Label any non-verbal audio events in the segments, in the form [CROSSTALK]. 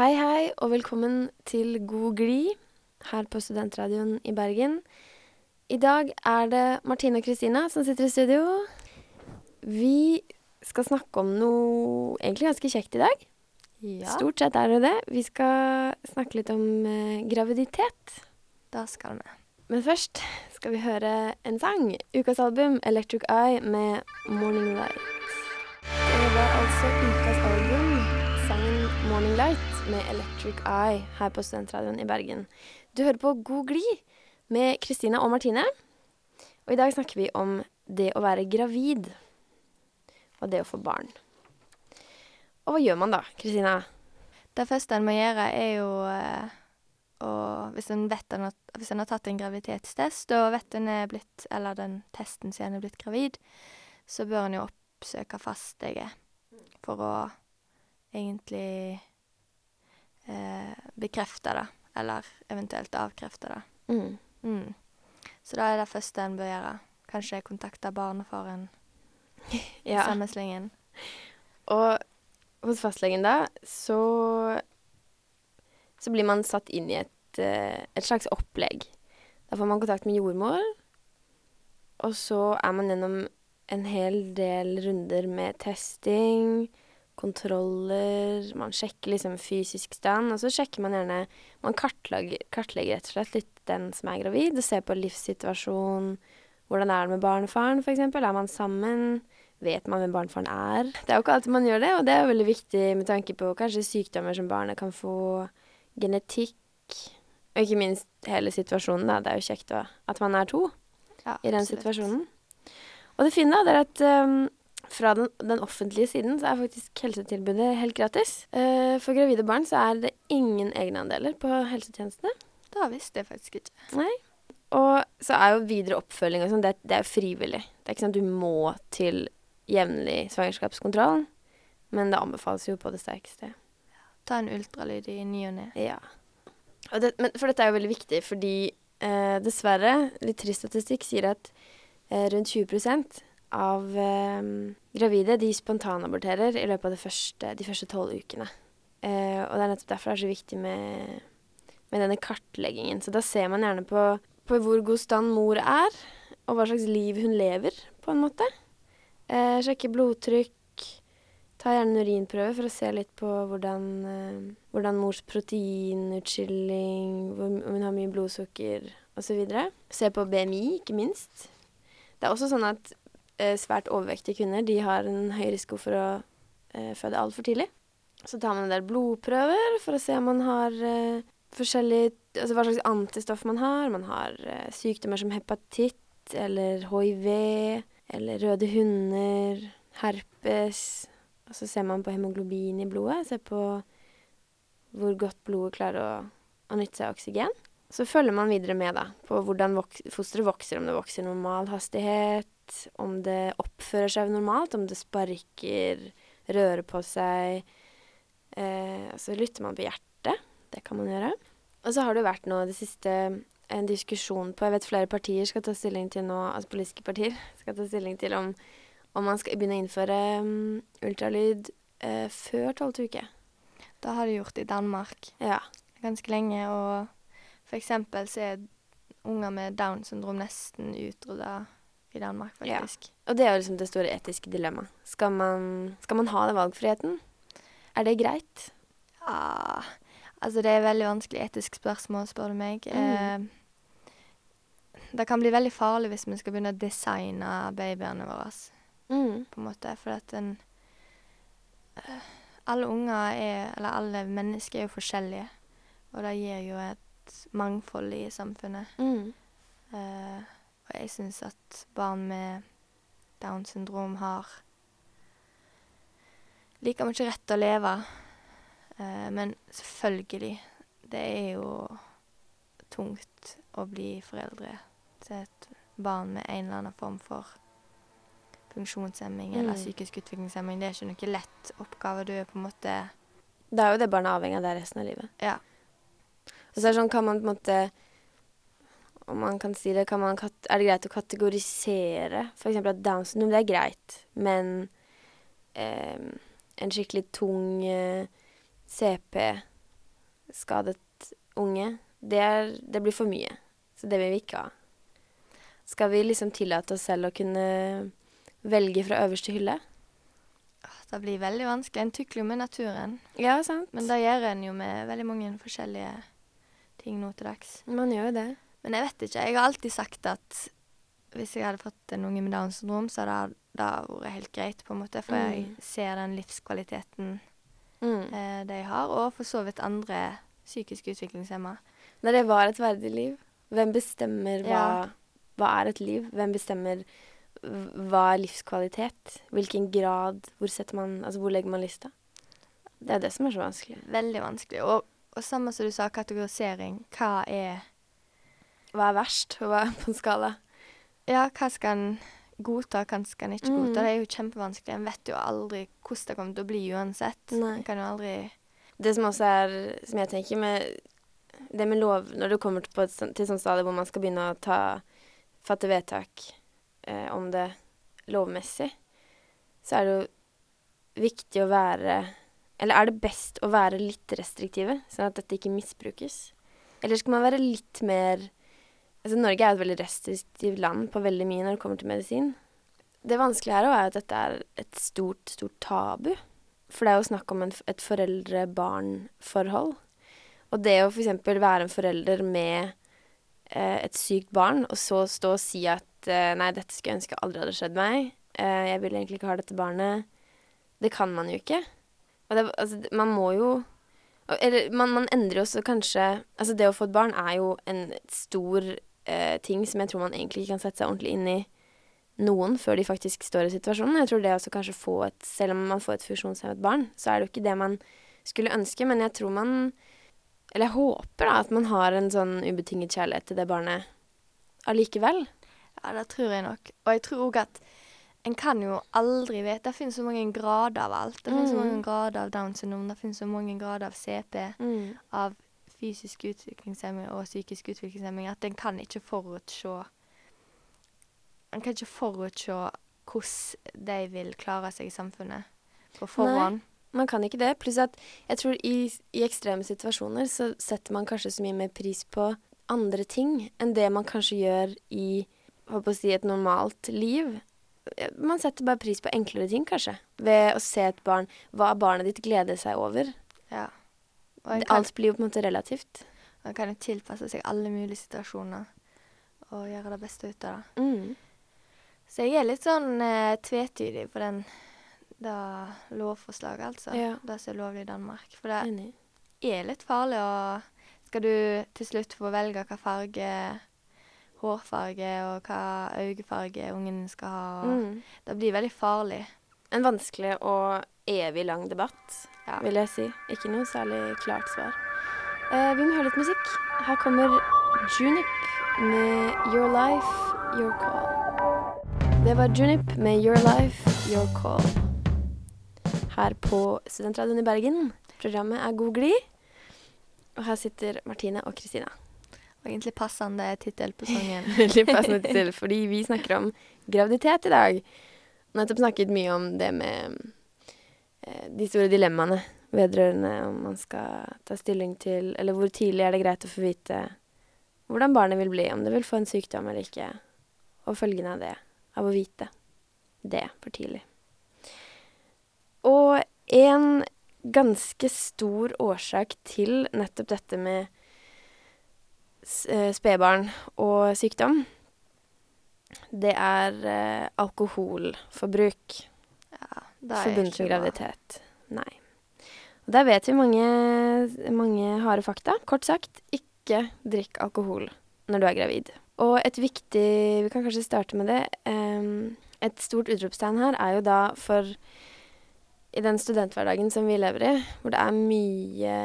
Hei, hei, og velkommen til God glid her på Studentradioen i Bergen. I dag er det Martine og Kristina som sitter i studio. Vi skal snakke om noe egentlig ganske kjekt i dag. Ja, Stort sett er det det. Vi skal snakke litt om eh, graviditet. da skal vi. Men først skal vi høre en sang. Ukas album, 'Electric Eye', med 'Morning Light'. Det var altså ukas album, sangen 'Morning Light' med 'Electric Eye' her på Studentradioen i Bergen. Du hører på God glid med Kristina og Martine. Og i dag snakker vi om det å være gravid. Og det å få barn. Og hva gjør man da, Kristina? Det første en må gjøre, er jo og Hvis en vet en har, hvis en har tatt en graviditetstest, og vet en er blitt Eller den testen sier en er blitt gravid, så bør en jo oppsøke fastlege for å egentlig eh, bekrefte det, eller eventuelt avkrefte det. Mm. Mm. Så da er det første en bør gjøre. Kanskje kontakte barnefaren i [LAUGHS] Ja. sammenslingen. Og hos fastlegen da, så så blir man satt inn i et, eh, et slags opplegg. Da får man kontakt med jordmor, og så er man gjennom en hel del runder med testing, kontroller, man sjekker liksom fysisk stand, og så sjekker man gjerne Man kartlegger, kartlegger rett og slett litt den som er gravid, og ser på livssituasjon, hvordan er det med barnefaren, eksempel, er man sammen? Vet man hvem barnefaren er? Det er jo ikke alltid man gjør det, og det er jo veldig viktig med tanke på kanskje sykdommer som barnet kan få, genetikk, og ikke minst hele situasjonen, da. Det er jo kjekt å, at man er to Ja, i den situasjonen. Og det fine da, det er at ehm, fra den, den offentlige siden så er faktisk helsetilbudet helt gratis. Eh, for gravide barn så er det ingen egenandeler på helsetjenestene. Det visste jeg faktisk ikke. Nei. Og så er jo videre oppfølging og sånn, det, det er jo frivillig. Det er ikke sånn at du må til jevnlig svangerskapskontroll, men det anbefales jo på det sterkeste. Ta en ultralyd i ny og ne. Ja. Og det, men, for dette er jo veldig viktig, fordi eh, dessverre, litt trist statistikk, sier at eh, rundt 20 av eh, gravide de spontanaborterer i løpet av første, de første tolv ukene. Eh, og det er nettopp derfor det er så viktig med, med denne kartleggingen. Så da ser man gjerne på, på hvor god stand mor er, og hva slags liv hun lever, på en måte. Eh, sjekke blodtrykk, Ta gjerne en urinprøve for å se litt på hvordan, eh, hvordan mors proteinutskilling, om hun har mye blodsukker osv. Se på BMI, ikke minst. Det er også sånn at svært overvektige kvinner de har en høy risiko for å eh, føde altfor tidlig. Så tar man en del blodprøver for å se om man har eh, forskjellig Altså hva slags antistoff man har. Man har eh, sykdommer som hepatitt eller hiv eller røde hunder, herpes og så ser man på hemoglobin i blodet, ser på hvor godt blodet klarer å, å nytte seg av oksygen. Så følger man videre med da, på hvordan vok fosteret vokser, om det vokser normal hastighet, om det oppfører seg normalt, om det sparker, rører på seg. Eh, så lytter man på hjertet. Det kan man gjøre. Og så har det vært nå det siste en diskusjon på Jeg vet flere partier skal ta stilling til nå, altså politiske partier [LAUGHS] skal ta stilling til om om man skal begynne å innføre um, ultralyd eh, før tolvte uke. Det har de gjort i Danmark Ja. ganske lenge, og for eksempel så er unger med Down syndrom nesten utrydda i Danmark, Ja. faktisk. Og det er jo liksom det store etiske dilemmaet. Skal man, skal man ha den valgfriheten? Er det greit? Ja Altså, det er et veldig vanskelig etisk spørsmål, spør du meg. Mm. Eh, det kan bli veldig farlig hvis vi skal begynne å designe babyene våre. Mm. på en måte. For at en eh, Alle unger er Eller alle mennesker er jo forskjellige. Og det gir jo et mangfold i samfunnet. Mm. Eh, og jeg syns at barn med Downs syndrom har like mye rett til å leve. Eh, men selvfølgelig, det er jo tungt å bli foreldre til et barn med en eller annen form for funksjonshemming eller Mm. psykisk utviklingshemming. Det er ikke noe lett oppgave. Du er på en måte Da er jo det barnet avhengig av det resten av livet. Ja. Og så er det sånn, kan man på en måte Om man kan si det, kan man er det greit å kategorisere f.eks. at Downs syndrom, det er greit, men eh, en skikkelig tung eh, CP skadet unge, det, er, det blir for mye. Så det vil vi ikke ha. Skal vi liksom tillate oss selv å kunne velge fra øverste hylle? Det blir veldig vanskelig. En tukler jo med naturen. Ja, sant. Men det gjør en jo med veldig mange forskjellige ting nå til dags. man gjør jo det. Men jeg vet ikke. Jeg har alltid sagt at hvis jeg hadde fått en unge med Downs syndrom, så hadde det vært helt greit, på en måte. For jeg Mm. ser den livskvaliteten Mm. eh, de har, og for så vidt andre psykisk utviklingshemma. Når det var et verdig liv, hvem bestemmer hva, Ja. hva er et liv? Hvem bestemmer hva er livskvalitet? Hvilken grad? Hvor man Altså, hvor legger man lista? Det er det som er så vanskelig. Veldig vanskelig. Og, og samme som du sa, kategorisering. Hva er Hva er verst, og hva er på en skala? Ja, hva skal en godta, hva skal en ikke Mm. godta? Det er jo kjempevanskelig. En vet jo aldri hvordan det kommer til å bli uansett. Nei. En kan jo aldri Det som også er, som jeg tenker med det med lov Når du kommer til, på et, til sånn stadie hvor man skal begynne å ta, fatte vedtak eh, om det lovmessig, så er det jo viktig å være Eller er det best å være litt restriktive, sånn at dette ikke misbrukes? Eller skal man være litt mer Altså, Norge er et veldig restriktivt land på veldig mye når det kommer til medisin. Det vanskelige her er at dette er et stort, stort tabu. For det er jo snakk om en, et foreldre-barn-forhold. Og det å f.eks. være en forelder med eh, et sykt barn, og så stå og si at eh, nei, dette skulle jeg ønske aldri hadde skjedd meg, eh, jeg vil egentlig ikke ha dette barnet, det kan man jo ikke. Og det, altså, man må jo Eller man, man endrer jo også kanskje Altså, det å få et barn er jo en stor eh, ting som jeg tror man egentlig ikke kan sette seg ordentlig inn i noen før de faktisk står i situasjonen. Jeg tror det også kanskje få et Selv om man får et funksjonshemmet barn, så er det jo ikke det man skulle ønske, men jeg tror man Eller jeg håper da at man har en sånn ubetinget kjærlighet til det barnet allikevel. Ja, det tror jeg nok. Og jeg tror òg at en kan jo aldri vite Det finnes så mange grader av alt. Det finnes så Mm. mange grader av Downs syndrom, det finnes så mange grader av CP, av fysisk utviklingshemming og psykisk utviklingshemming, at en kan ikke forutse En kan ikke forutse hvordan de vil klare seg i samfunnet på forhånd. Nei, Man kan ikke det. Pluss at jeg tror i, i ekstreme situasjoner så setter man kanskje så mye mer pris på andre ting enn det man kanskje gjør i å si, et normalt liv. Man setter bare pris på enklere ting, kanskje. Ved å se et barn Hva barnet ditt gleder seg over. Ja. Kan, Alt blir jo på en måte relativt. Man kan jo tilpasse seg alle mulige situasjoner og gjøre det beste ut av det. Mm. Så jeg er litt sånn eh, tvetydig på den det lovforslaget, altså. Ja. Det som er lovlig i Danmark. For det Enig. er litt farlig å Skal du til slutt få velge hva farge hårfarge og hva øyefarge ungen skal ha? Mm. Det blir veldig farlig. En vanskelig og evig lang debatt, Ja. vil jeg si. Ikke noe særlig klart svar. Eh, vi må høre litt musikk. Her kommer Junip med Your Life, Your Call. Det var Junip med Your Life, Your Call. Her på Studentradioen i Bergen. Programmet er God glid. Og her sitter Martine og Kristina. Og egentlig passende tittel på sangen. [LAUGHS] Veldig passende tittel, fordi vi snakker om graviditet i dag. Nettopp snakket mye om det med eh, de store dilemmaene vedrørende om man skal ta stilling til Eller hvor tidlig er det greit å få vite hvordan barnet vil bli, om det vil få en sykdom eller ikke, og følgene av det, av å vite det for tidlig. Og en ganske stor årsak til nettopp dette med eh, spedbarn og sykdom, det er eh, alkoholforbruk Ja, forbundet med graviditet. Nei. Og der vet vi mange, mange harde fakta. Kort sagt, ikke drikk alkohol når du er gravid. Og et viktig Vi kan kanskje starte med det. em, et stort utropstegn her er jo da for i den studenthverdagen som vi lever i, hvor det er mye,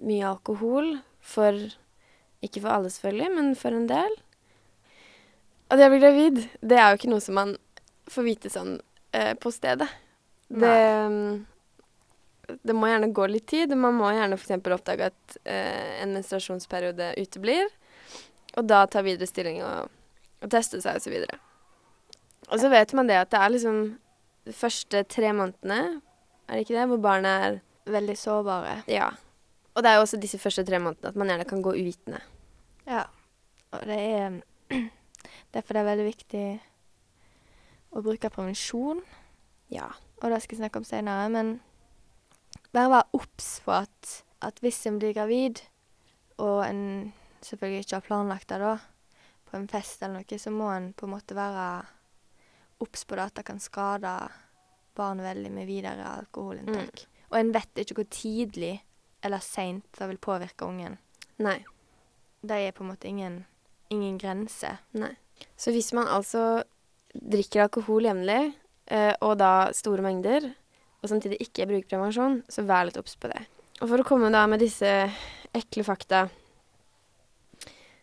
mye alkohol for Ikke for alle, selvfølgelig, men for en del. Og jeg blir gravid, det er jo ikke noe som man får vite sånn eh, på stedet. Det, mm, det må gjerne gå litt tid, og man må gjerne f.eks. oppdage at eh, en menstruasjonsperiode uteblir, og da ta videre stilling og, og teste seg osv. Og, og så vet man det at det er liksom de første tre månedene, er det ikke det, hvor barna er Veldig sårbare. Ja. Og det er jo også disse første tre månedene at man gjerne kan gå uvitende. Ja. Og det er [CLEARS THROAT] Derfor det er veldig viktig å bruke prevensjon, Ja. og det skal jeg snakke om senere, men bare være obs på at, at hvis en blir gravid, og en selvfølgelig ikke har planlagt det da, på en fest eller noe, så må en på en måte være obs på det at det kan skade barnet veldig med videre alkoholinntak. Og en vet ikke hvor tidlig eller seint det vil påvirke ungen. Nei. Det er på en måte ingen, ingen grense. Nei. Så hvis man altså drikker alkohol jevnlig, eh, og da store mengder, og samtidig ikke bruker prevensjon, så vær litt obs på det. Og for å komme da med disse ekle fakta,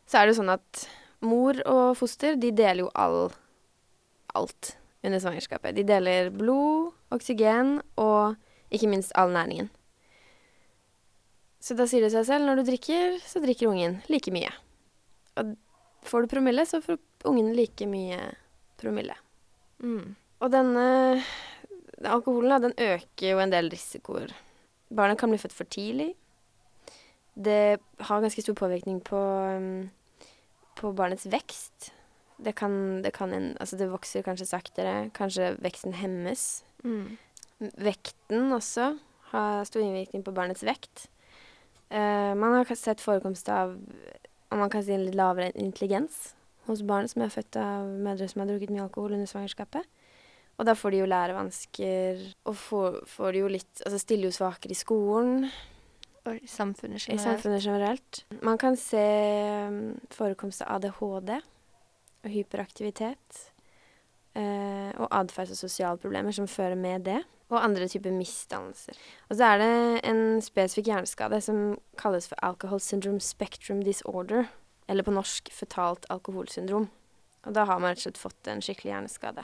så er det jo sånn at mor og foster, de deler jo all, alt under svangerskapet. De deler blod, oksygen og ikke minst all næringen. Så da sier det seg selv, når du drikker, så drikker ungen like mye. Og får du promille, så får ungene like mye promille. Mm. Og denne den alkoholen den øker jo en del risikoer. Barnet kan bli født for tidlig. Det har ganske stor påvirkning på, um, på barnets vekst. Det kan, det kan en, altså det vokser kanskje saktere. Kanskje veksten hemmes. Mm. Vekten også har stor innvirkning på barnets vekt. Uh, man har sett forekomst av om man kan si en litt lavere intelligens hos barn som er født av mødre som har drukket mye alkohol under svangerskapet. Og da får de jo lærevansker, og får, får de jo litt Altså stiller jo svakere i skolen, Og i samfunnet i generelt. samfunnet generelt. Man kan se um, forekomst av ADHD og hyperaktivitet. eh, og atferds- og sosialproblemer som fører med det. Og andre typer misdannelser. Og så er det en spesifikk hjerneskade som kalles for alcohol syndrome spectrum disorder. Eller på norsk føtalt alkoholsyndrom. Og da har man rett og slett fått en skikkelig hjerneskade.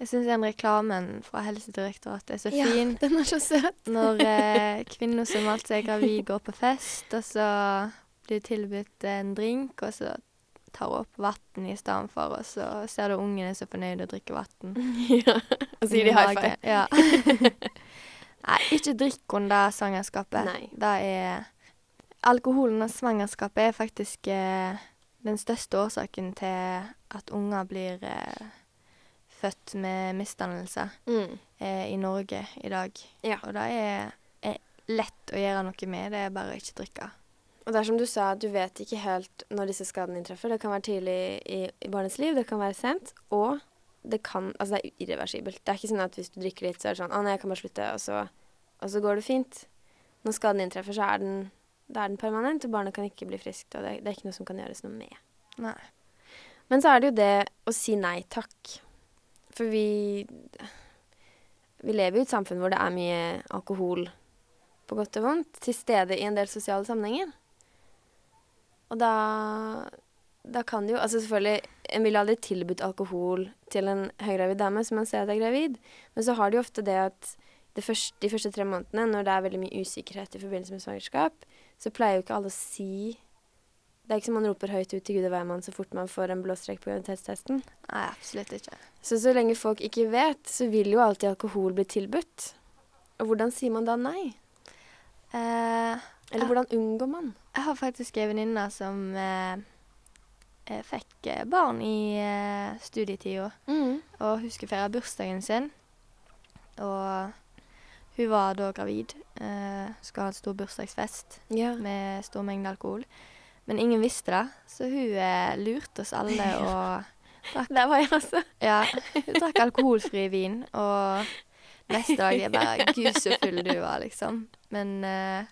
Jeg syns den reklamen fra Helsedirektoratet er så fin. Ja, den er så søt. [LAUGHS] Når eh, kvinner som altså er gravid, går på fest, og så blir det tilbudt en drink, og så tar opp vann i stedet for, og så ser du ungen er så fornøyd og drikker vann. [LAUGHS] ja. Og sier de high five. Ja. [LAUGHS] Nei, ikke drikk under svangerskapet. Nei. Det er Alkoholen og svangerskapet er faktisk eh, den største årsaken til at unger blir eh, født med misdannelse Mm. eh, i Norge i dag. Ja. Og det er, er lett å gjøre noe med, det er bare å ikke drikke. Og det er som du sa, du vet ikke helt når disse skadene inntreffer. Det kan være tidlig i, i barnets liv, det kan være sent, og det kan Altså, det er irreversibelt. Det er ikke sånn at hvis du drikker litt, så er det sånn Å nei, jeg kan bare slutte, og så, og så går det fint. Når skaden inntreffer, så er den, er den permanent, og barnet kan ikke bli friskt, og det, det er ikke noe som kan gjøres noe med. Nei. Men så er det jo det å si nei takk. For vi Vi lever jo i et samfunn hvor det er mye alkohol, på godt og vondt, til stede i en del sosiale sammenhenger. Og da Da kan det jo Altså selvfølgelig, en ville aldri tilbudt alkohol til en høygravid dame som man ser at er gravid, men så har de jo ofte det at det første, de første tre månedene, når det er veldig mye usikkerhet i forbindelse med svangerskap, så pleier jo ikke alle å si Det er ikke som man roper høyt ut til Gud og hvermann så fort man får en blå strek på graviditetstesten. Nei, absolutt ikke. Så så lenge folk ikke vet, så vil jo alltid alkohol bli tilbudt. Og hvordan sier man da nei? Eh, Eller hvordan unngår man? jeg har faktisk ei venninne som eh, eh, fikk eh, barn i eh, studietida. Og hun skulle feire bursdagen sin. Og hun var da gravid. Eh, skulle ha en stor bursdagsfest Ja. med stor mengde alkohol. Men ingen visste det, så hun eh, lurte oss alle [LAUGHS] og Der var jeg også. Ja, hun [LAUGHS] drakk alkoholfri vin, og neste dag er bare [LAUGHS] Gud så full du var, liksom. Men eh,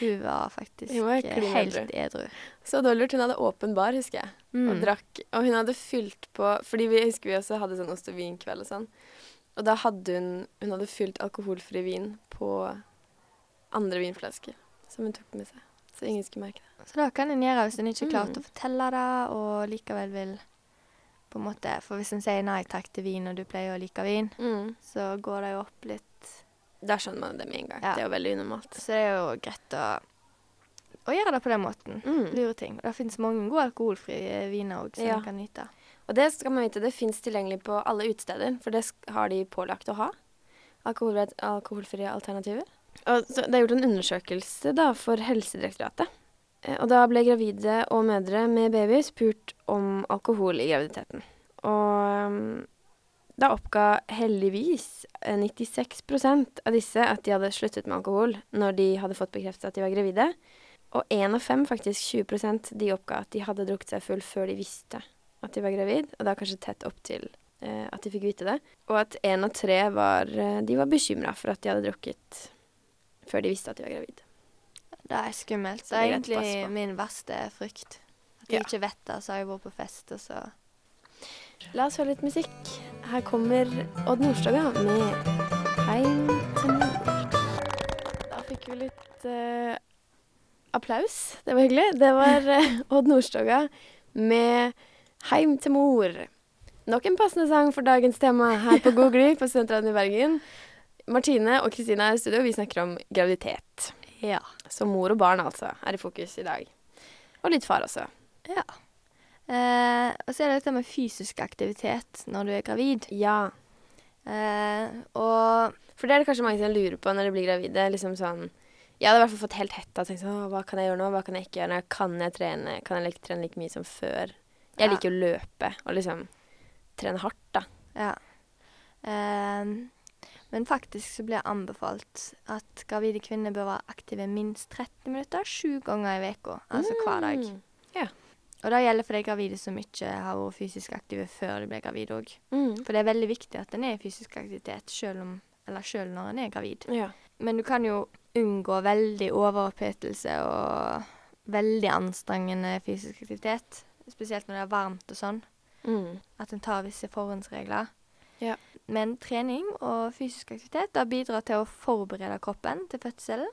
hun var faktisk Hun var helt edru. Så dårlig. Hun hadde åpen bar, husker jeg. Og Mm. drakk. Og hun hadde fylt på Fordi vi husker vi også hadde sånn ost og vinkveld og sånn. Og da hadde hun Hun hadde fylt alkoholfri vin på andre vinflasker som hun tok med seg. Så ingen skulle merke det. Så da kan en gjøre hvis en ikke Mm. å fortelle det, og likevel vil på en måte For hvis en sier nei takk til vin, og du pleier å like vin, så går det jo opp litt. Da skjønner man det med en gang. Ja. Det er jo veldig unormalt. Så det er jo greit å, å gjøre det på den måten. Mm. Lure ting. Det finnes mange gode alkoholfrie viner òg som Ja. man kan nyte. Og det skal man vite, det fins tilgjengelig på alle utesteder, for det har de pålagt å ha. Alkoholfri, alkoholfrie alternativer. Og så det er gjort en undersøkelse da for Helsedirektoratet. Eh, Og da ble gravide og mødre med baby spurt om alkohol i graviditeten. Og um, da oppga heldigvis eh, 96% av disse at de hadde sluttet med alkohol når de hadde fått bekreftet at de var gravide. Og én av fem, faktisk 20% de oppga at de hadde drukket seg full før de visste at de var gravid, og da kanskje tett opp til eh, at de fikk vite det. Og at én av tre var, eh, de var bekymra for at de hadde drukket før de visste at de var gravid. Det er skummelt. Det er det er egentlig min verste frykt. At de Ja. ikke vet det, så har jeg vært på fest, og så La oss høre litt musikk. Her kommer Odd Nordstoga med 'Heim til mor'. Da fikk vi litt uh, applaus. Det var hyggelig. Det var uh, [LAUGHS] Odd Nordstoga med 'Heim til mor'. Nok en passende sang for dagens tema her på God Gry på Studentradioen i Bergen. Martine og Kristina er i studio, og vi snakker om graviditet. Ja. Så mor og barn altså er i fokus i dag. Og litt far også. ja. Eh, og så er det dette med fysisk aktivitet når du er gravid. Ja. Eh, og For det er det kanskje mange som lurer på når de blir gravide. liksom sånn, Jeg hadde i hvert fall fått helt hetta. tenkt sånn, Hva kan jeg gjøre nå? Hva kan jeg ikke gjøre? nå? Kan jeg trene Kan jeg like, trene like mye som før? Jeg Ja. liker å løpe og liksom trene hardt, da. Ja. Eh, men faktisk så blir det anbefalt at gravide kvinner bør være aktive minst 30 minutter sju ganger i uka. altså hver dag. Mm. Og det gjelder for de gravide som ikke har vært fysisk aktive før de ble gravide òg. Mm. For det er veldig viktig at en er i fysisk aktivitet selv, om, eller selv når en er gravid. Ja. Men du kan jo unngå veldig overopphetelse og veldig anstrengende fysisk aktivitet. Spesielt når det er varmt og sånn. Mm. At en tar visse forhåndsregler. Ja. Men trening og fysisk aktivitet da bidrar til å forberede kroppen til fødselen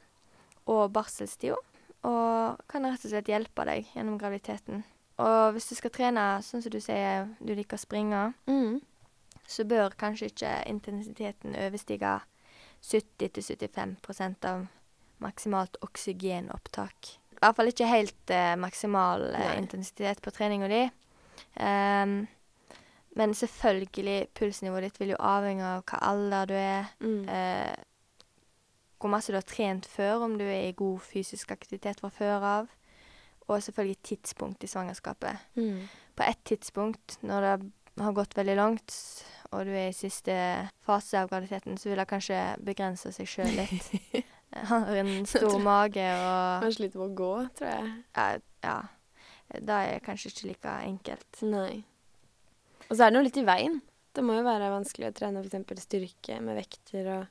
og barselstida. Og kan rett og slett hjelpe deg gjennom graviditeten. Og hvis du skal trene, sånn som du sier du liker å springe, Mm. så bør kanskje ikke intensiteten overstige 70-75% av maksimalt oksygenopptak. I hvert fall ikke helt eh, maksimal eh, intensitet på treninga di. Um, men selvfølgelig, pulsnivået ditt vil jo avhenge av hva alder du er, Mm. eh, hvor masse du har trent før, om du er i god fysisk aktivitet fra før av, og selvfølgelig tidspunkt i svangerskapet Mm. på et tidspunkt, når det har gått veldig langt, og du er i siste fase av graviditeten, så vil det kanskje begrense seg sjøl litt. [LAUGHS] Har en stor mage og Han sliter med å gå, tror jeg. ja, ja. Det er kanskje ikke like enkelt. Nei. Og så er det noe litt i veien. Det må jo være vanskelig å trene f.eks. styrke med vekter og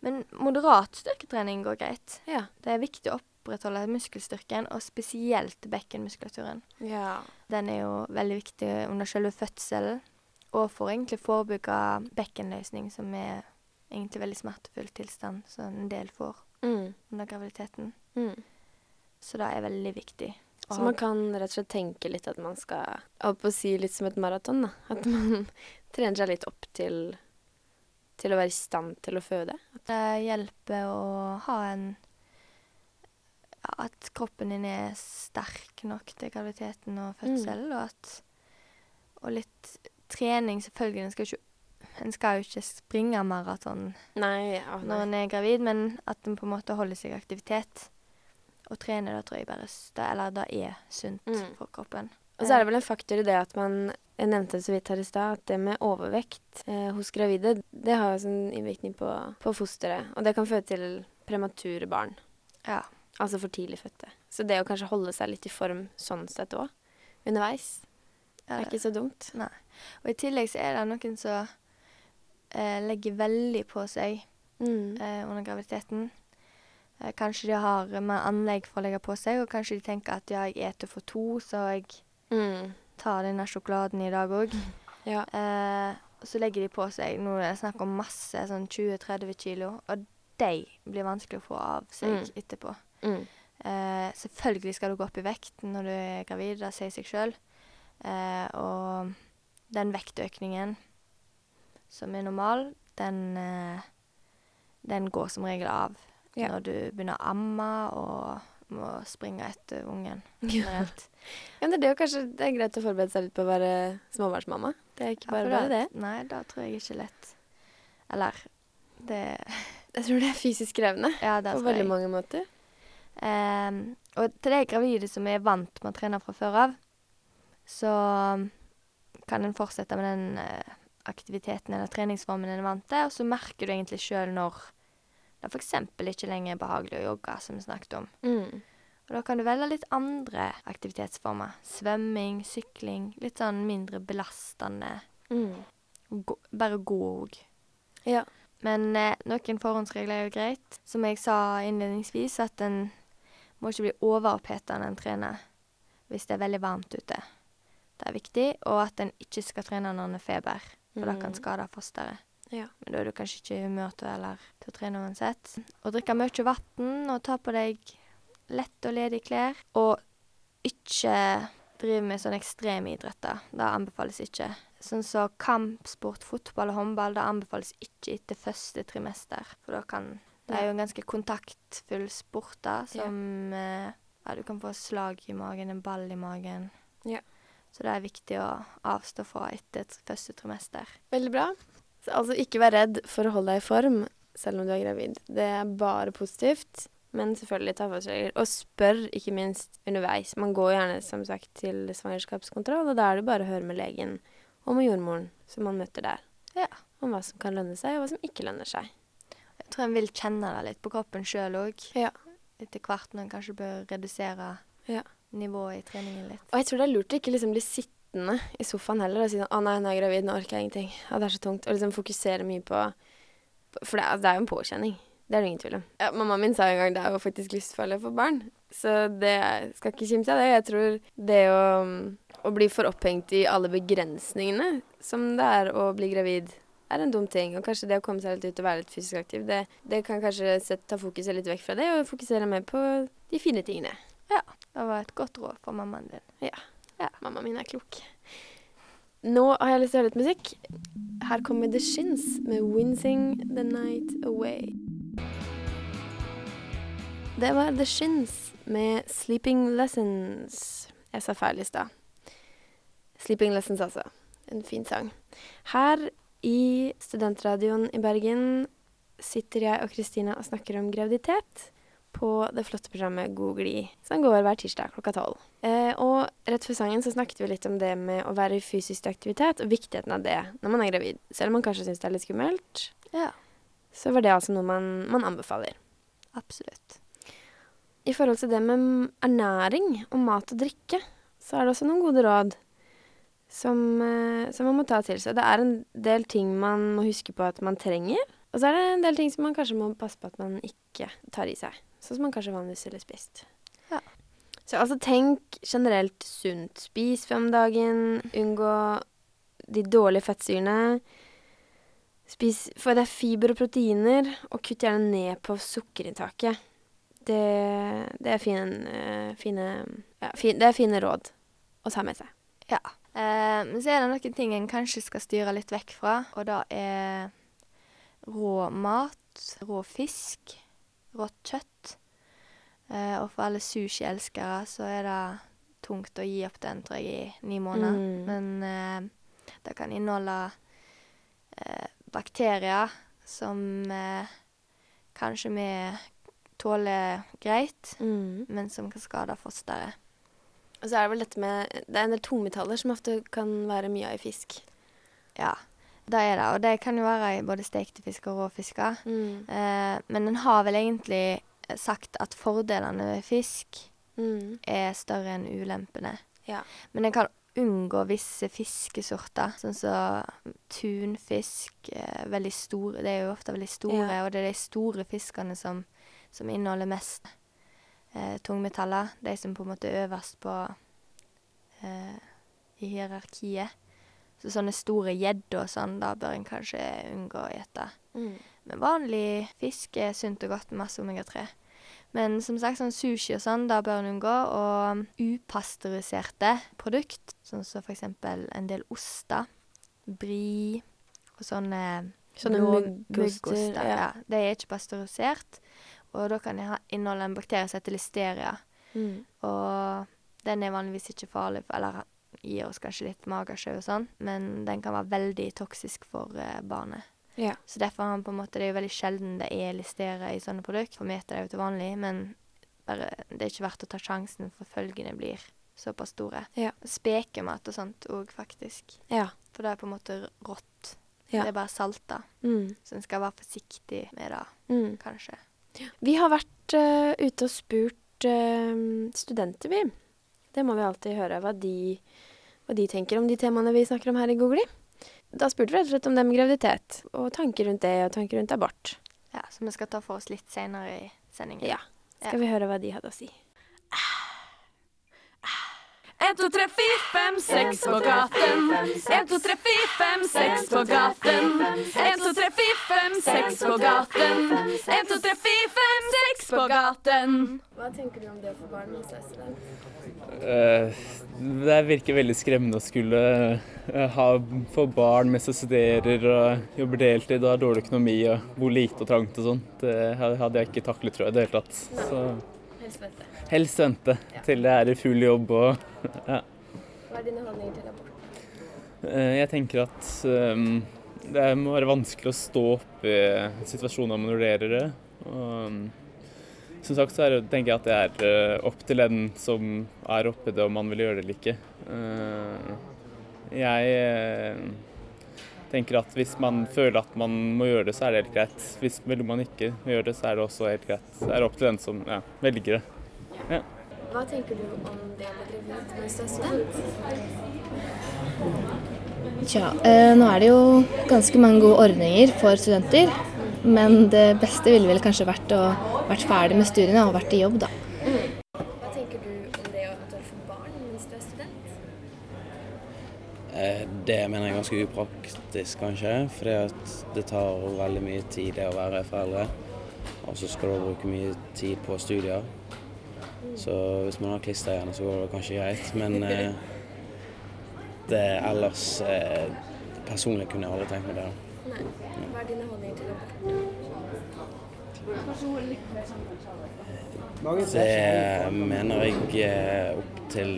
Men moderat styrketrening går greit. Ja. Det er viktig å opprettholde muskelstyrken, og spesielt bekkenmuskulaturen. Ja. Den er jo veldig viktig under selve fødselen, og for egentlig forebygge bekkenløsning, som er egentlig veldig smertefull tilstand som en del får Mm. under graviditeten. Mm. Så det er veldig viktig. Så man kan rett og slett tenke litt at man skal opp holdt på å si litt som et maraton, da. At man [LAUGHS] trener seg litt opp til, til å være i stand til å føde. Det hjelper å ha en At kroppen din er sterk nok til graviditeten og fødsel, og at Og litt trening, selvfølgelig. En skal jo ikke, en skal jo ikke springe maraton ja, når en er gravid, men at en på en måte holder seg i aktivitet. Og trene, da tror jeg bare da, Eller da er sunt Mm. for kroppen. Og så er det vel en faktor i det at man Jeg nevnte det så vidt her i stad, at det med overvekt eh, hos gravide, det har jo sånn innvirkning på, på fosteret. Og det kan føre til premature barn. Ja. Altså for tidlig fødte. Så det å kanskje holde seg litt i form sånn sett òg, underveis, er ikke så dumt. Nei. Og i tillegg så er det noen som eh, legger veldig på seg Mm. eh, under graviditeten. Eh, kanskje de har mer anlegg for å legge på seg, og kanskje de tenker at ja, jeg eter for to, så jeg Mm. tar denne sjokoladen i dag òg. [LAUGHS] Ja. Eh, så legger de på seg Nå er det snakk om masse, sånn 20-30 kilo, og de blir vanskelig å få av seg Mm. etterpå. Mm. Eh, selvfølgelig skal du gå opp i vekt når du er gravid, det sier seg sjøl. Eh, og den vektøkningen som er normal, den, eh, den går som regel av Ja. når du begynner å amme og må springe etter ungen. Ja. [LAUGHS] generelt. ja, men det er jo kanskje det er greit å forberede seg litt på å være småbarnsmamma. Det er ikke Ja, bare for bare det. Nei, da tror jeg ikke lett. Eller det Jeg tror det er fysisk krevende Ja, på veldig jeg. mange måter. Ehm, og til de gravide som er vant med å trene fra før av, så kan en fortsette med den eh, aktiviteten eller treningsformen en er vant til, og så merker du egentlig sjøl når det f.eks. ikke lenger er behagelig å jogge, som vi snakket om. Mm. Og da kan du velge litt andre aktivitetsformer. Svømming, sykling. Litt sånn mindre belastende. Mm. Gå, bare gå òg. Ja. Men eh, noen forhåndsregler er jo greit. Som jeg sa innledningsvis, at en må ikke bli overoppheta når en trener hvis det er veldig varmt ute. Det er viktig. Og at en ikke skal trene når en har feber, for det kan Mm. skade fosteret. Ja. Men da er du kanskje ikke i humør til, eller, til å trene uansett. Og drikke mye vann, og ta på deg lett og ledige klær. Og ikke drive med sånne ekstremidretter. Det anbefales ikke. Sånn som kampsport, fotball og håndball, det anbefales ikke etter første trimester. For da kan Det er jo en ganske kontaktfull sport, da, som eh, Ja, du kan få slag i magen, en ball i magen. Ja. Så det er viktig å avstå fra etter et første trimester. Veldig bra. Så altså ikke vær redd for å holde deg i form selv om du er gravid. Det er bare positivt. Men selvfølgelig ta forholdsregler. Og spør ikke minst underveis. Man går gjerne som sagt til svangerskapskontroll, og da er det bare å høre med legen og med jordmoren som man møter der. Ja. Om hva som kan lønne seg, og hva som ikke lønner seg. Tror en vil kjenne det litt på kroppen sjøl òg. Ja. Etter hvert når en kanskje bør redusere Ja. nivået i treningen litt. Og jeg tror det er lurt å ikke liksom bli sittende i sofaen heller og si sånn 'Å nei, nå er jeg gravid, nå orker jeg ingenting'. Å, det er så tungt. Og liksom fokusere mye på For det er, det er jo en påkjenning. Det er det ingen tvil om. Ja, Mammaen min sa en gang det er jo faktisk livsfarlig for barn. Så det skal ikke kimse av det. Jeg tror det å, å bli for opphengt i alle begrensningene som det er å bli gravid, er en dum ting. Og kanskje det å komme seg litt ut og være litt fysisk aktiv, det, det kan kanskje sette, ta fokuset litt vekk fra det, og fokusere mer på de fine tingene. Ja. Det var et godt råd for mammaen din. Ja, mammaen min er klok. Nå har jeg lyst til å høre litt musikk. Her kommer The Shins med 'Wincing The Night Away'. Det var The Shins med 'Sleeping Lessons'. Jeg sa feil i stad. 'Sleeping Lessons', altså. En fin sang. Her i Studentradioen i Bergen sitter jeg og Kristina og snakker om graviditet på det flotte programmet God glid, som går hver tirsdag klokka tolv. Eh, og rett før sangen så snakket vi litt om det med å være i fysisk aktivitet, og viktigheten av det når man er gravid. Selv om man kanskje syns det er litt skummelt, Ja, så var det altså noe man, man anbefaler. absolutt. I forhold til det med ernæring og mat og drikke, så er det også noen gode råd som, eh, som man må ta til seg. Det er en del ting man må huske på at man trenger, og så er det en del ting som man kanskje må passe på at man ikke tar i seg. Sånn som man kanskje vanligvis ville spist. Ja. Så altså tenk generelt sunt. Spis fem dagen, unngå de dårlige fettsyrene. Spis, Få i deg fiber og proteiner, og kutt gjerne ned på sukkerinntaket. Det, det er fine, eh, fine, ja, fin, det er fine råd å ta med seg. Ja. Eh, men så er det noen ting en kanskje skal styre litt vekk fra, og det er rå mat, rå fisk, rått kjøtt. Eh, og for alle sushi-elskere så er det tungt å gi opp den, tror jeg, i ni måneder. Mm. Men eh, det kan inneholde eh, bakterier som kanskje vi tåler greit, men som kan skade fosteret. Og så er det vel dette med Det er en del tungmetaller som ofte kan være mye av i fisk. Ja, det er det. Og det kan jo være i både stekte fisk og råfisker. Mm. Eh, men en har vel egentlig sagt at fordelene ved fisk Mm. er større enn ulempene. Ja. Men en kan unngå visse fiskesorter, sånn som tunfisk. Eh, veldig store. Det er jo ofte veldig store, Ja. og det er de store fiskene som, som inneholder mest tungmetaller. De som på en måte er øverst på eh, i hierarkiet. Så sånne store gjedder og sånn, da bør en kanskje unngå å ete. Mm. Men vanlig fisk er sunt og godt med masse omega-3. Men som sagt, sånn sushi og sånn, da bør en unngå. Og upasteuriserte produkt, sånn som for eksempel en del oster, bri og sånne Sånne muggoster, ja. Ja. De er ikke pasteurisert, og da kan det inneholde en bakterie som heter listeria. Mm. Og den er vanligvis ikke farlig, eller gir oss kanskje litt magesjau og sånn, men den kan være veldig toksisk for uh, barnet. Ja. Så derfor har han på en måte, det er jo veldig sjelden det er listeria i sånne produkter. For meter er jo til vanlig, men bare, det er ikke verdt å ta sjansen, for følgene blir såpass store. Ja. Spekemat og sånt òg, faktisk. Ja. For det er på en måte rått. Ja. Det er bare salta. Mm. Så en skal være forsiktig med det, Mm. kanskje. Vi har vært uh, ute og spurt uh, studenter, vi. Det må vi alltid høre, hva de, hva de tenker om de temaene vi snakker om her i Googly. Da spurte vi rett og slett om det med graviditet, og tanker rundt det, og tanker rundt abort. Ja, Så vi skal ta for oss litt senere i sendingen. Ja. Skal vi høre hva de hadde å si? En, to, tre, fire, fem, seks på gaten. En, to, tre, fire, fem, seks på gaten. En, to, tre, fire, fem, seks på gaten. En, to, tre, fire, fem, seks på gaten. Hva tenker du om det å få barn med er? Eh, Det virker veldig skremmende å skulle eh, ha, få barn mens jeg studerer og jobber deltid og har dårlig økonomi og bor lite og trangt og sånn. Det hadde jeg ikke taklet, tror jeg, i det hele tatt. Så Helst. Helst vente til det er i full jobb og [LAUGHS] ja. Hva er dine holdninger til abort? Eh, Jeg tenker at um, det må være vanskelig å stå opp i situasjoner man vurderer det. Og, mm, som sagt så er tenker jeg at det er eh, opp til den som er oppi det, om man vil gjøre det eller ikke. Eh, Jeg tenker at hvis man føler at man må gjøre det, så er det helt greit. Hvis man ikke å gjøre det, så er det også helt greit. Det er opp til den som ja, velger det. Hva tenker du om det å bli gravid mens du er student? Tja, eh, nå er det jo ganske mange gode ordninger for studenter. Men det beste ville vel kanskje vært å vært ferdig med studiene og vært i jobb, da. Hva tenker du om det å eventuelt få barn mens du er student? Eh, Det mener jeg er ganske upraktisk, kanskje. Fordi at det tar veldig mye tid det å være foreldre. Og så skal du bruke mye tid på studier. Så hvis man har klisterhjerne, så går det kanskje greit. Men eh, det ellers eh, Personlig kunne jeg aldri tenkt meg det. da. Nei. Hva er dine holdninger til abort? Det mener jeg er opp til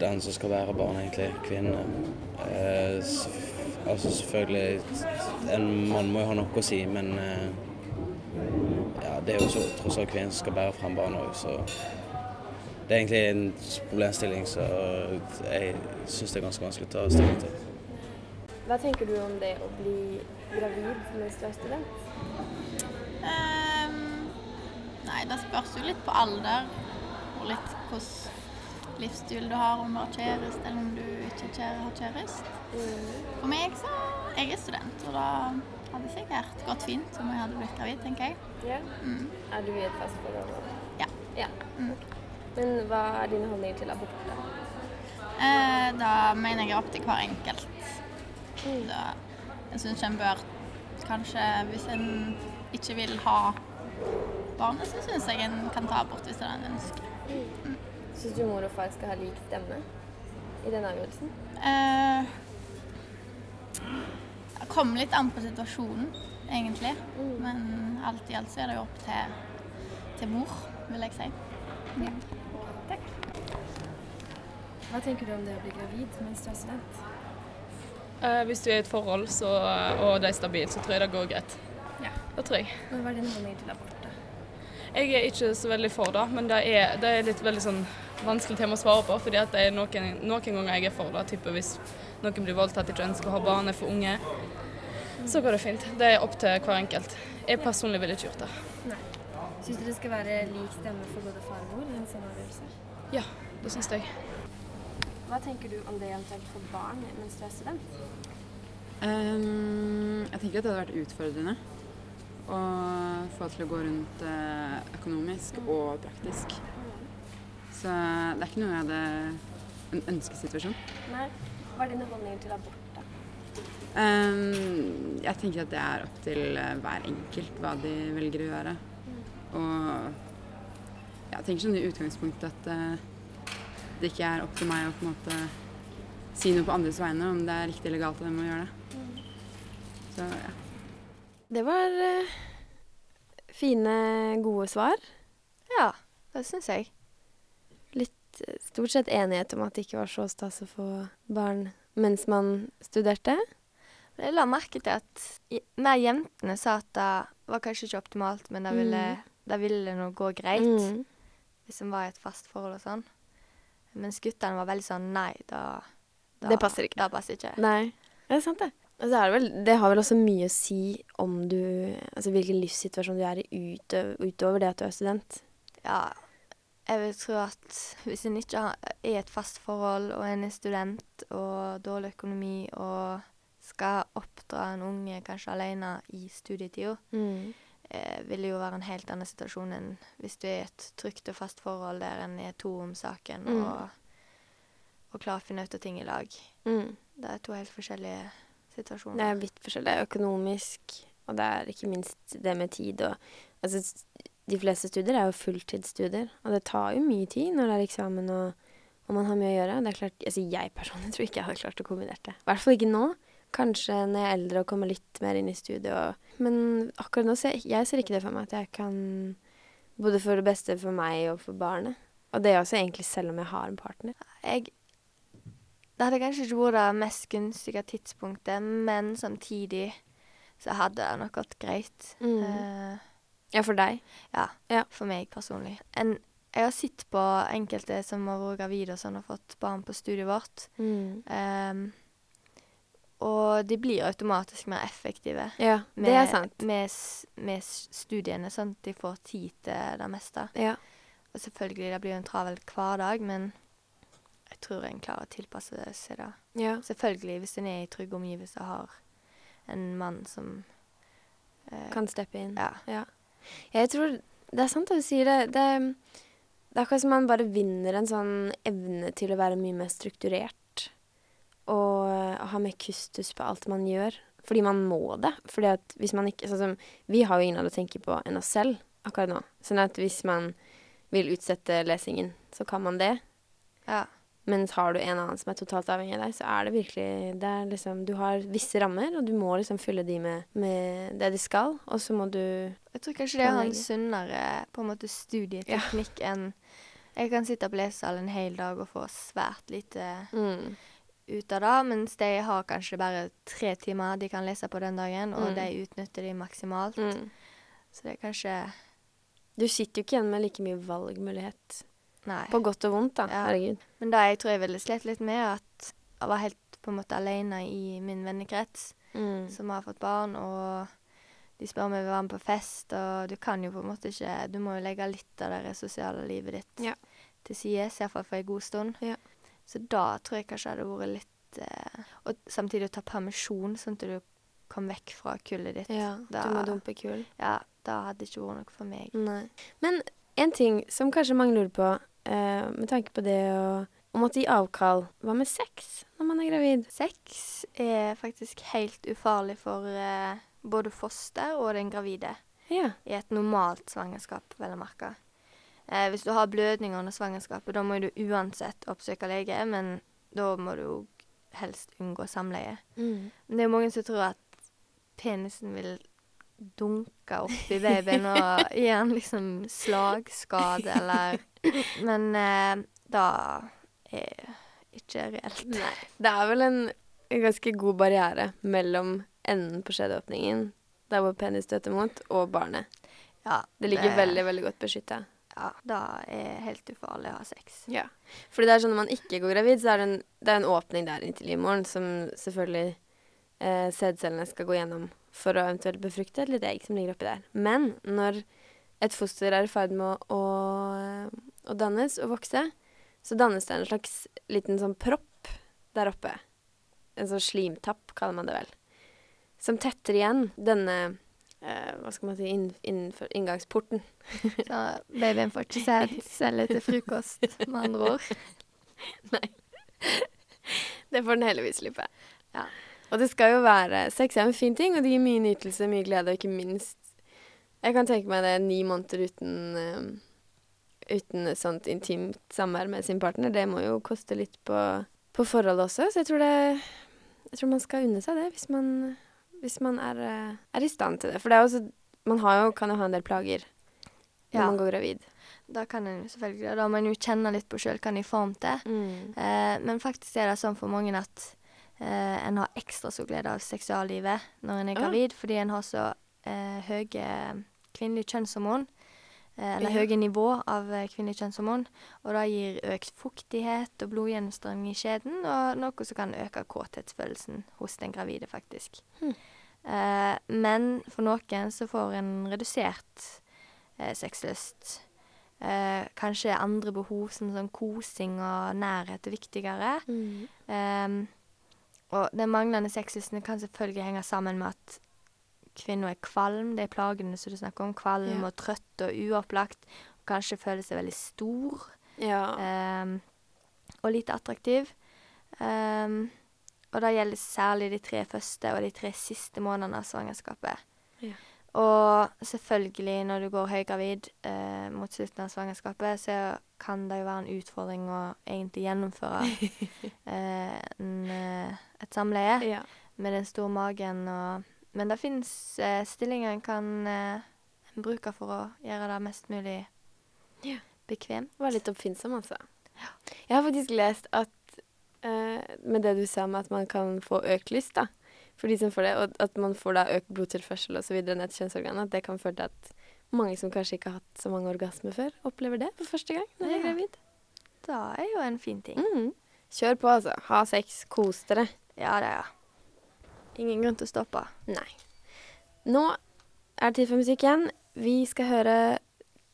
den som skal være barn, egentlig. Kvinnen. Eh, altså selvfølgelig En mann må jo ha noe å si, men eh, ja, det er jo så, tross alt kvinnen som skal bære frem barna òg, så det er egentlig en problemstilling som jeg syns det er ganske vanskelig å ta stilling til. Hva tenker du om det å bli gravid mens du er student? Um, nei, det spørs jo litt på alder og litt hvordan livsstil du har, om du har kjæreste eller om du ikke har kjæreste. For meg så jeg er student, og da hadde sikkert gått fint om jeg hadde blitt gravid, tenker jeg. Ja. Mm. Er du i et fast forhold? Ja. ja. Mm. Men hva er dine holdning til abort? da? Eh, da mener jeg opp til hver enkelt. Da, jeg syns en bør kanskje, hvis en ikke vil ha barnet, så syns jeg en kan ta abort hvis det er en ønsker. Syns du mor og far skal ha lik stemme i den avgjørelsen? Eh, kommer litt an på situasjonen, egentlig. Men alt i alt så er det jo opp til, til mor, vil jeg si. Hva tenker du om det å bli gravid mens du er student? Eh, hvis du er i et forhold så, og det er stabilt, så tror jeg det går greit. Ja. Det tror jeg. Men hva er din holdning til abort? da? Jeg er ikke så veldig for det, men det er, det er litt veldig sånn vanskelig tema å svare på. fordi at det er noen, noen ganger jeg er for det. Type hvis noen blir voldtatt, ikke ønsker å ha barn, er for unge. Så går det fint. Det er opp til hver enkelt. Jeg personlig ville ikke gjort det. Syns du det skal være lik stemme for både far og mor i en sånn avgjørelse? Ja, det syns jeg. Hva tenker du om det eventuelt for barn mens du er student? Um, jeg tenker at det hadde vært utfordrende å få til å gå rundt eh, økonomisk og praktisk. Så det er ikke noe jeg hadde en ønskesituasjon. Nei. Hva er dine holdninger til abort? Ehm, jeg tenker at det er opp til eh, hver enkelt hva de velger å gjøre. Og jeg tenker sånn i utgangspunktet at eh, det ikke er opp til meg å på en måte si noe på andres vegne om det er riktig eller galt av dem å gjøre det. Så ja. Det var uh, fine, gode svar. Ja, det syns jeg. Litt stort sett enighet om at det ikke var så stas å få barn mens man studerte. Jeg la merke til at mer jentene sa at det var kanskje ikke optimalt, men det ville, det ville nå gå greit Mm. hvis en var i et fast forhold og sånn. Mens guttene var veldig sånn nei, da, da Det passer ikke. Det passer ikke. Nei, det er sant det. Altså, så det vel, det har vel også mye å si om du Altså hvilken livssituasjon du er i utøv, utover det at du er student. Ja, jeg vil tro at hvis en ikke er i et fast forhold, og en er student og dårlig økonomi og skal oppdra en unge kanskje alene i studietida, eh, vil jo være en helt annen situasjon enn hvis du er i et trygt og fast forhold der en er to om saken Mm. og, og klarer å finne ut av ting i lag. Mm. Det er to helt forskjellige situasjoner. Det er vidt forskjellig. Det er økonomisk, og det er ikke minst det med tid og Altså, de fleste studier er jo fulltidsstudier, og det tar jo mye tid når det er eksamen og, og man har mye å gjøre. Det er klart, altså Jeg personlig tror ikke jeg hadde klart å kombinere det. I hvert fall ikke nå. Kanskje når jeg er eldre og kommer litt mer inn i studiet. Og, men akkurat nå ser jeg ser ikke det for meg at jeg kan Både for det beste for meg og for barnet. Og det er også egentlig selv om jeg har en partner. Jeg Det hadde kanskje ikke vært det mest gunstige tidspunktet, men samtidig så hadde det nok gått greit. Mm. Uh, Ja, for deg. ja, Ja. for meg personlig. En, jeg har sett på enkelte som har vært gravide og sånn og fått barn på studiet vårt. Mm. Ehm, og de blir automatisk mer effektive Ja, det er sant. med, med studiene, sånn at de får tid til det meste. Ja. Og selvfølgelig, det blir jo en travel hverdag, men jeg tror en klarer å tilpasse seg det. ja. Selvfølgelig, hvis en er i trygge omgivelser og har en mann som eh, Kan steppe inn. Ja. Ja. Jeg tror Det er sant at du sier. Det, det, det er akkurat som man bare vinner en sånn evne til å være mye mer strukturert. Og eh, ha med kustus på alt man gjør. Fordi man må det. Fordi at hvis man ikke Sånn som Vi har jo ingen alle å tenke på enn oss selv akkurat nå. Sånn at hvis man vil utsette lesingen, så kan man det. Ja. Men har du en annen som er totalt avhengig av deg, så er det virkelig det er liksom, Du har visse rammer, og du må liksom fylle de med, med det de skal. Og så må du Jeg tror kanskje det er en sunnere på en måte studieteknikk enn Jeg kan sitte på lesesalen en hel dag og få svært lite mm, ut av det, mens de har kanskje bare tre timer de kan lese på den dagen, og Mm. de utnytter de maksimalt. mm. Så det er kanskje Du sitter jo ikke igjen med like mye valgmulighet. Nei. På godt og vondt, da. Ja. Herregud. Men det jeg tror jeg ville slitt litt med, at jeg var helt på en måte alene i min vennekrets, Mm. som har fått barn, og de spør om jeg vil være med på fest, og du kan jo på en måte ikke Du må jo legge litt av det sosiale livet ditt Ja. til side, iallfall for en god stund. Ja. Så da tror jeg kanskje det hadde vært litt eh, Og samtidig å ta permisjon, sånn at du kom vekk fra kullet ditt. Ja, da, du må dumpe kull. Ja, da hadde det ikke vært noe for meg. Nei. Men en ting som kanskje mange lurer på, eh, med tanke på det å å måtte gi avkall Hva med sex når man er gravid? Sex er faktisk helt ufarlig for eh, både foster og den gravide. Ja. i et normalt svangerskap, vel å merke. Eh, hvis du har blødninger under svangerskapet, da må du uansett oppsøke lege, men da må du helst unngå samleie. Mm. Men det er jo mange som tror at penisen vil dunke opp i [LAUGHS] babyen og gi han liksom slagskade eller [LAUGHS] Men eh, da er ikke reelt. Nei. Det er vel en ganske god barriere mellom enden på skjedeåpningen, der hvor penis støter mot, og barnet. Ja, Det ligger veldig, veldig godt beskytta. Ja, da er det helt ufarlig å ha sex. Ja. Fordi det er sånn når man ikke går gravid, så er det en, det er en åpning der inntil livmoren som selvfølgelig eh, sædcellene skal gå gjennom for å eventuelt befrukte et lite egg som ligger oppi der. Men når et foster er i ferd med å, å, å dannes og vokse, så dannes det en slags liten sånn propp der oppe. En sånn slimtapp, kaller man det vel. Som tetter igjen denne hva skal man si, inn, innenfor inngangsporten. [LAUGHS] Så babyen får ikke sædceller til frokost, med andre ord. [LAUGHS] Det får den heldigvis slippe. Ja. Og det skal jo være Sex er en fin ting, og det gir mye nytelse, mye glede, og ikke minst Jeg kan tenke meg det ni måneder uten um, Uten et sånt intimt samvær med sin partner. Det må jo koste litt på, på forholdet også, så jeg tror det Jeg tror man skal unne seg det, hvis man, hvis man er, eh, er i stand til det. For det også Man har jo, kan jo ha en del plager når Ja. man går gravid. Da kan en jo selvfølgelig, da må en jo kjenne litt på sjøl hva en er i form til. Mm. Eh, men faktisk er det sånn for mange at eh, en har ekstra stor glede av seksuallivet når en er gravid, gravid, fordi en har så eh, høye kvinnelige kjønnshormon. Eh, eller Ja. høye nivå av eh, kvinnelig kjønnshormon. Og det gir økt fuktighet og blodgjennomstrømning i skjeden, og noe som kan øke kåthetsfølelsen hos den gravide, faktisk. Hmm. Eh, men for noen så får en redusert eh, sexlyst. Eh, kanskje andre behov som sånn kosing og nærhet er viktigere. Mm. Og den manglende sexlysten kan selvfølgelig henge sammen med at kvinna er kvalm. Det er plagene som du snakker om. Kvalm Ja. og trøtt og uopplagt. Og kanskje føler seg veldig stor Ja. Um, og lite attraktiv. Um, og det gjelder særlig de tre første og de tre siste månedene av svangerskapet. Ja. Og selvfølgelig, når du går høygravid eh, mot slutten av svangerskapet, så kan det jo være en utfordring å egentlig gjennomføre [LAUGHS] eh, en, eh, et samleie ja. med den store magen. Og, men det fins eh, stillinger en kan eh, bruke for å gjøre det mest mulig Ja. bekvemt. Var litt oppfinnsom, altså. Jeg har faktisk lest at eh, med det du sa med at man kan få økt lyst, da, for de som får det, og at man får da økt blodtilførsel videre ned til kjønnsorganet, at det kan føre til at mange som kanskje ikke har hatt så mange orgasmer før, opplever det for første gang når de er gravid. Det er jo en fin ting. Mm. Kjør på, altså. Ha sex. Kos dere. Ja, det er Ingen grunn til å stoppe. Nei. Nå er det tid for musikk igjen. Vi skal høre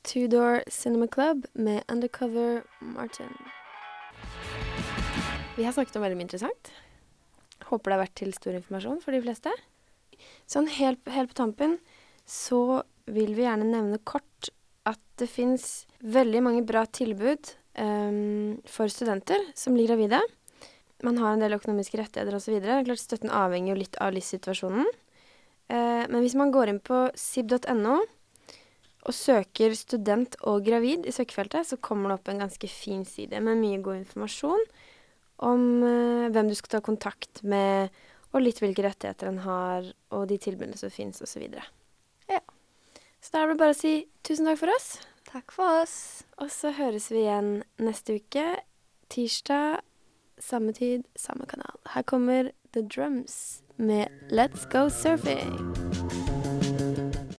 Tudor Cinema Club med Undercover Martin. Vi har snakket om veldig mye interessant. Håper det har vært til stor informasjon for de fleste. Sånn helt, helt på tampen så vil vi gjerne nevne kort at det fins veldig mange bra tilbud um, for studenter som blir gravide. Man har en del økonomiske rettigheter osv. Støtten avhenger jo litt av livssituasjonen. Eh, men hvis man går inn på sib.no og søker 'student og gravid' i søkefeltet, så kommer det opp en ganske fin side med mye god informasjon om eh, hvem du skal ta kontakt med, og litt hvilke rettigheter en har, og de tilbudene som fins, osv. Ja. Så da er det bare å si tusen takk for oss. Takk for oss. Og så høres vi igjen neste uke. Tirsdag, samme tid, samme kanal. Her kommer The Drums med Let's Go Surfing.